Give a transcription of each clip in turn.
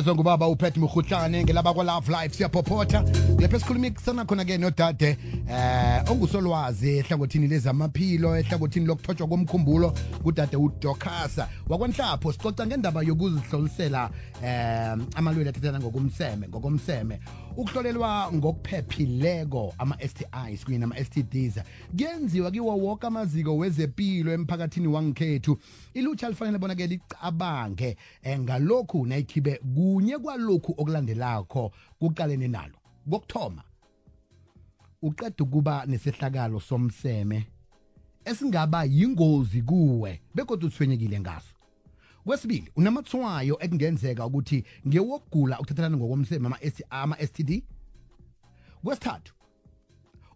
elivezwe ngubaba uphet mrhutlane ngelaba kwa-love life siyaphophotha. Lapho esikhulumisana khona-ke nodade eh ongusolwazi ehlangothini lezamaphilo ehlangothini lokuthotshwa komkhumbulo kudade udokasa wakwanhlapho sicoca ngendaba yokuzihlolisela eh amalwele athathana ngokomseme ngokomseme. Ukuhlolelwa ngokuphephileko ama-stis kunye nama-stds kuyenziwa kiwo woke amaziko wezempilo emphakathini wangekhethu. Ilutsha lifanele bona-ke licabange um ngalokhu nayikhibe kunye kwalokhu okulandelakho kuqalene nalo. Kokuthoma uqeda ukuba nesehlakalo somseme esingaba yingozi kuwe bekodwa uthwenyekile ngaso. Kwesibili unamathwayo ekungenzeka ukuthi ngewokugula ukuthathelana ngokomseme ama-std kwesithathu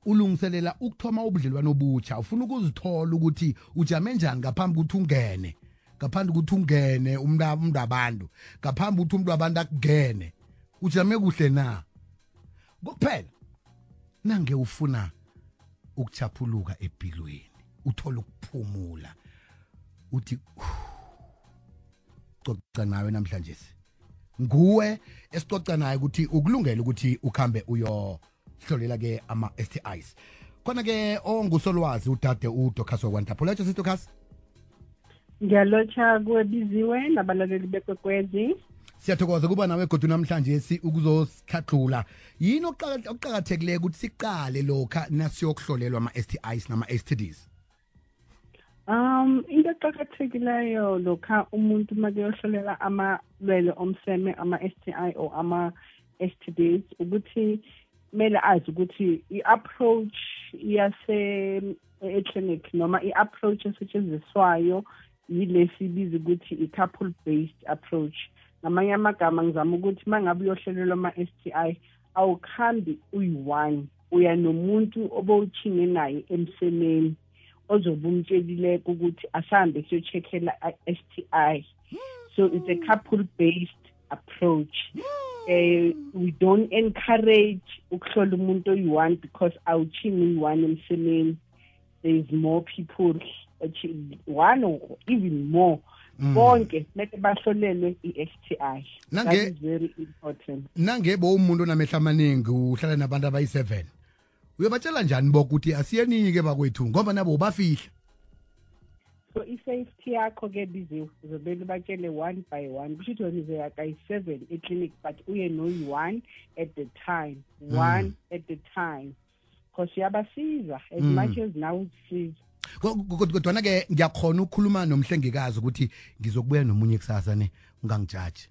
ulungiselela ukuthoma ubudlelwano obutsha ufuna ukuzithola ukuthi ujame njani ngaphambi ukuthi ungene ngaphandle ukuthi ungene umntu abantu ngaphambi ukuthi umuntu wabantu akungene. Ujame kuhle na? Kuphela nange ufuna ukuchaphuluka empilweni uthola ukuphumula uthi coca nawe namhlanje nguwe esicoca naye ukuthi ukulungela ukuthi ukhambe uyohlolela ke ama-STIs khona ke ongusolwazi udade udocas wakwantapho lotsho sitocas ngiyalotsha kwebiziwe nabalaleli bekwekwezi. Siyathokoza kuba nawe godu namhlanje si ukuzosihlahlula yini okuqaka- okuqakathekileyo ukuthi siqale lokha nasiyokuhlolelwa ama-STIs nama-STDs um into eqakathekileyo lokha umuntu uma kuyohlolela amalwele omseme ama-STI or ama-STDs ukuthi kumele azi ukuthi i-approach yase e-clinic noma i-approach esetshenziswayo yilesi ibiza ukuthi i-couple based approach. Ngamanye amagama ngizama ukuthi uma ngabe uyohlolelwa ama-STI awukhambi uyi-one uya nomuntu obowuthinge naye emsemeni. Ozobe umtshelileko ukuthi asahambe siyocheckela i-STI so it's a couple based approach. Eh we don't encourage ukuhlola umuntu oyi-one because awuchingi uyi-one emsemeni. There is more people achi- one or even more. Bonke kumele bahlolelwe i-STI that Nange- is very important. Nangebe umuntu onamehla amaningi uhlala nabantu abayi-seven. Uyobatshela njani bokuthi asiyenike bakwethu? Ngoba nabo ubafihla. So i-safety yakho ke biziwe uzobele batshele one by one. Kusho ukuthi wena uzoya kayi-seven eclinic but uye noyi-one at the time. One at the time. Because uyabasiza as much as nawe uzisiza kodwana-ke ngiyakhona ukukhuluma nomhlengikazi ukuthi ngizokubuya nomunye kusasa ne ungangijaji.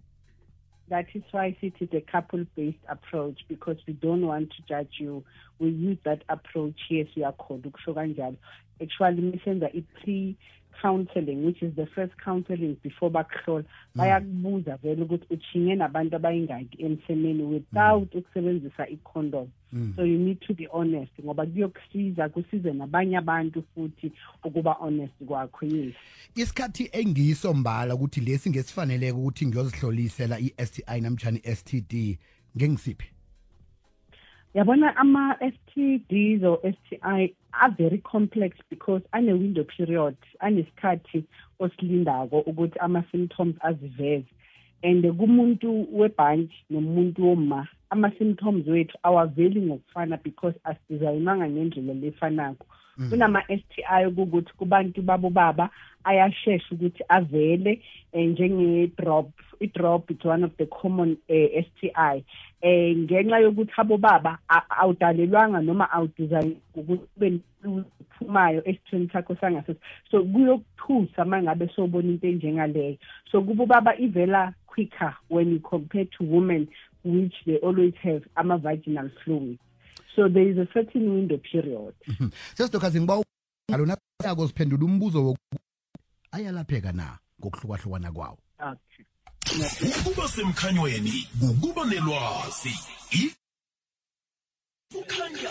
That is why it is a couple based approach because we don't want to judge you. We use that approach. Yes uyakhona ukusho kanjalo. Actually misenza i-pre counseling which is the first counseling before bakuhlola bayakubuza vele ukuthi uchinge nabantu abayingaki emsemeni without ukusebenzisa i-condom. So you need to be honest ngoba kuyokusiza kusize nabanye abantu futhi ukuba honest kwakho yes. Isikhathi engiyisombala ukuthi lesi ngesifaneleke ukuthi ngiyozihlolisela i-sti namtshani i-std ngengisiphi? Yabona ama-STDs or STI are very complex because ane-window period anesikhathi osilindako ukuthi ama-symptoms aziveze. And kumuntu webhanji nomuntu woma ama-symptoms wethu awaveli ngokufana because asidizayinwanga ngendlela lefanako kunama-STI ukuthi kubantu babo baba ayashesha ukuthi avele eh, njenge-drop i-drop is one of the common eh, STI eh ngenxa yokuthi abo baba a- awudalelwanga noma awudesign ukuthi kube nephumayo esithweni sakho sangasese. So kuyokuthusa mangabe sobona into enjengaleyo. So kubo baba ivela quicker when you compare to women. Which they always have ama-vaginal fluid so there is a certain window period. Sesidokhazi ngiba alona yako siphendula umbuzo woku ayalapheka na ngokuhlukahlukana kwawo? Okay. Ukuba semkhanyweni ukuba nelwazi. I- kukhanya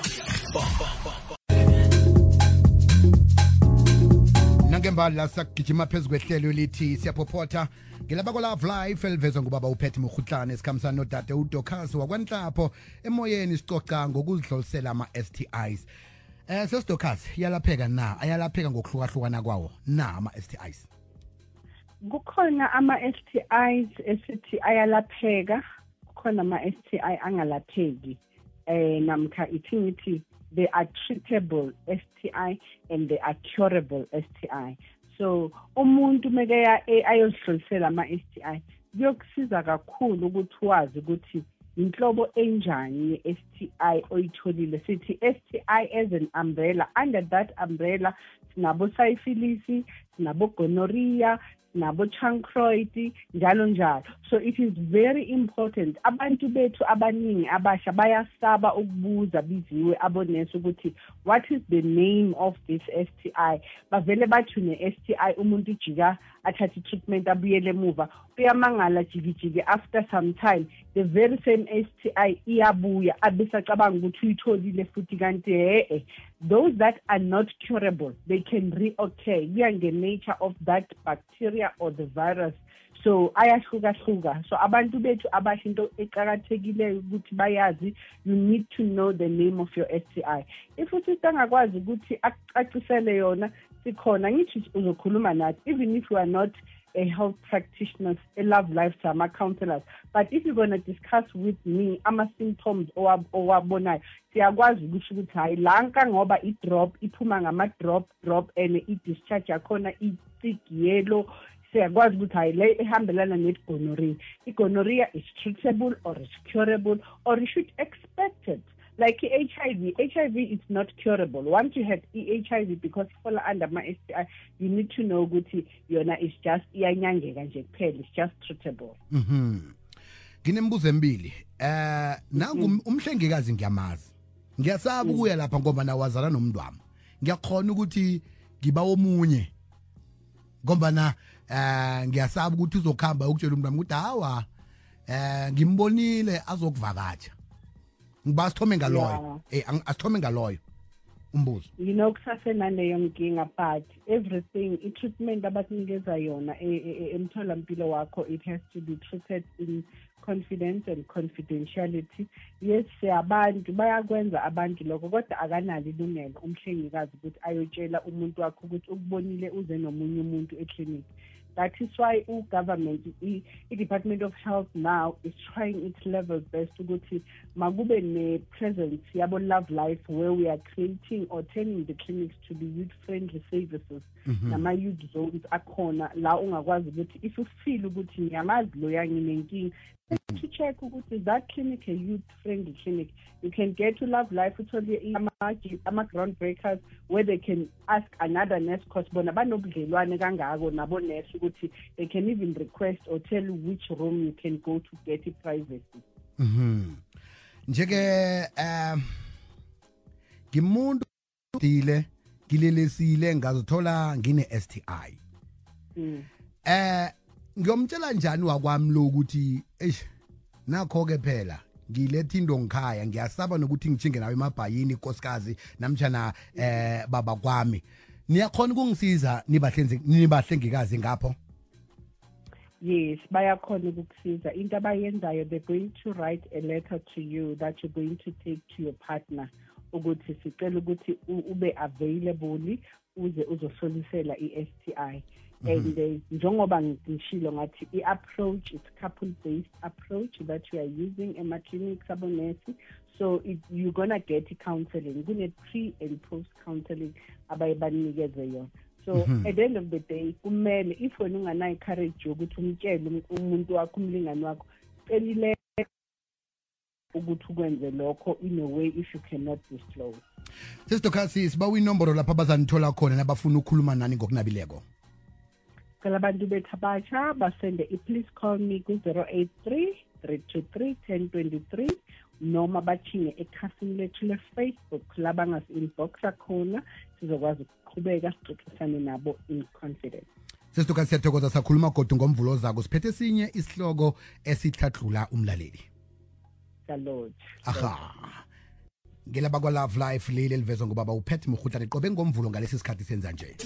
nangembali la sakugijima phezu kwehlelo elithi siyaphophotha. Ngelaba kwa-love life elivezwa ngubaba uphethe murhutlane sikhambisana nodade udocas wakwanhlapho emoyeni sicoca ngokuzihlolisela ama-stis um sesidocas iyalapheka na? Ayalapheka ngokuhlukahlukana kwawo na ama-stis kukhona ama-STIs esithi ayalapheka kukhona ama-STI angalapheki. Eh namkha ithi ngithi they are treatable STI and they are curable STI so umuntu meke ayozihlolisela ama-STI kuyokusiza kakhulu ukuthi wazi ukuthi inhlobo enjani ye-STI oyitholile. Sithi STI as an umbrella under that umbrella sinabo syphilis sinabo gonorrhea nabo chancroid njalo njalo. So it is very important. Abantu bethu abaningi abasha bayasaba ukubuza biziwe abonesi ukuthi what is the name of this STI bavele bathi ne-STI umuntu ijika athathe treatment abuyele emuva. Uyamangala jikijiki after some time the very same STI iyabuya abesacabanga ukuthi uyitholile futhi kanti he those that are not curable they can reoccur kuya nge-nature of that bacteria or the virus. So ayahlukahluka. So abantu bethu abasho into eqakathekileyo ukuthi bayazi you need to know the name of your STI if usista angakwazi ukuthi akucacisele yona sikhona ngithi uzokhuluma nathi. Even if you are not a health practitioners, a love lifetime, ama counselors. But if you're going to discuss with me ama-symptoms owabonayo siyakwazi ukusho ukuthi hayi lanka ngoba i-drop iphuma ngama-drop drop and i-discharge yakhona i-thick yellow siyakwazi ukuthi hayi le ehambelana ne-gonorrhea i-gonorrhea is treatable or is curable or you should expect it like HIV, HIV is not curable. Once you have HIV because you fall under my STI, you need to know ukuthi yona is just iyanyangeka nje kuphela, it's just treatable. Mhm. Nginembuzo emibili. Eh nangu umhlengikazi ngiyamazi. Ngiyasaba ukuya lapha ngoba nawazana nomntwami. Ngiyakhona ukuthi ngiba omunye. Ngoba na eh ngiyasaba ukuthi uzokhamba ukutshela umntwami ukuthi hawa eh ngimbonile azokuvakatsha. ngiba sithome ngaloyo. Eh asithome ngaloyo. Umbuzo. You know kusasenaleyo nkinga but everything i-treatment abakunikeza yona emtholampilo wakho it has to be treated in confidence and confidentiality. Yes siyabantu bayakwenza abantu lokho kodwa akanalo ilungelo umhlengikazi ukuthi ayotshela umuntu wakho ukuthi ukubonile uze nomunye umuntu eklinikhi That is why u-government, the Department of Health now is trying its level best ukuthi makube ne-presence yabo Love Life where we are creating or turning the clinics to be youth-friendly services mhm. nama-youth zones akhona la ungakwazi ukuthi if you feel ukuthi ngiyamazi loya nginenkinga to check ukuthi that clinic a youth friendly clinic you can get to love life uthole ama-ground breakers where they can ask another nurse cause bona banobudlelwane kangako nabo-nurse ukuthi they can even request or tell you which room you can go to get i-privacy mhm njeke um ngimuntu dile ngilelesile ngazithola ngine-STI mm. eh ngiyomtshela njani wakwami lo ukuthi eish nakho ke phela ngiletha into ngikhaya ngiyasaba nokuthi ngijinge nawe emabhayini inkosikazi namtjana eh baba kwami. Niyakhona ukungisiza nibahlenzi nibahlengikazi ngapho? Yes bayakhona ukukusiza. Into abayenzayo they're going to write a letter to you that you're going to take to your partner ukuthi sicela ukuthi ube available uze uzohlolisela i-STI and uh, njengoba ngishilo ngathi i-approach it's couple based approach that you are using ema-clinics abonesi. So it, you're gonna get i-counseling kune-pre and post counseling abaye banikeze yona. So mm -hmm. at the end of the day kumele if wena unganayo i-courage yokuthi umtshele umuntu wakho umlingani wakho celile ukuthi ukwenze lokho in a way if you cannot disclose. Sesidokhasi sibawa inomboro lapho abazanithola khona nabafuna ukukhuluma nani ngokunabileko cela abantu bethu abatsha basende i-please call me ku-083 323 1023 noma bathinge ekhasini lethu le-facebook la bangasi-inboxa khona sizokwazi ukuqhubeka sixoxisane nabo in confidence. Sesituka siyathokoza sakhuluma godu ngomvulo zako siphethe esinye isihloko esihladlula umlaleli. Salot aha. Ngelaba kwa-love life leli elivezwa ngobaba uphethe murhutlane qobe ngomvulo ngalesi sikhathi senza nje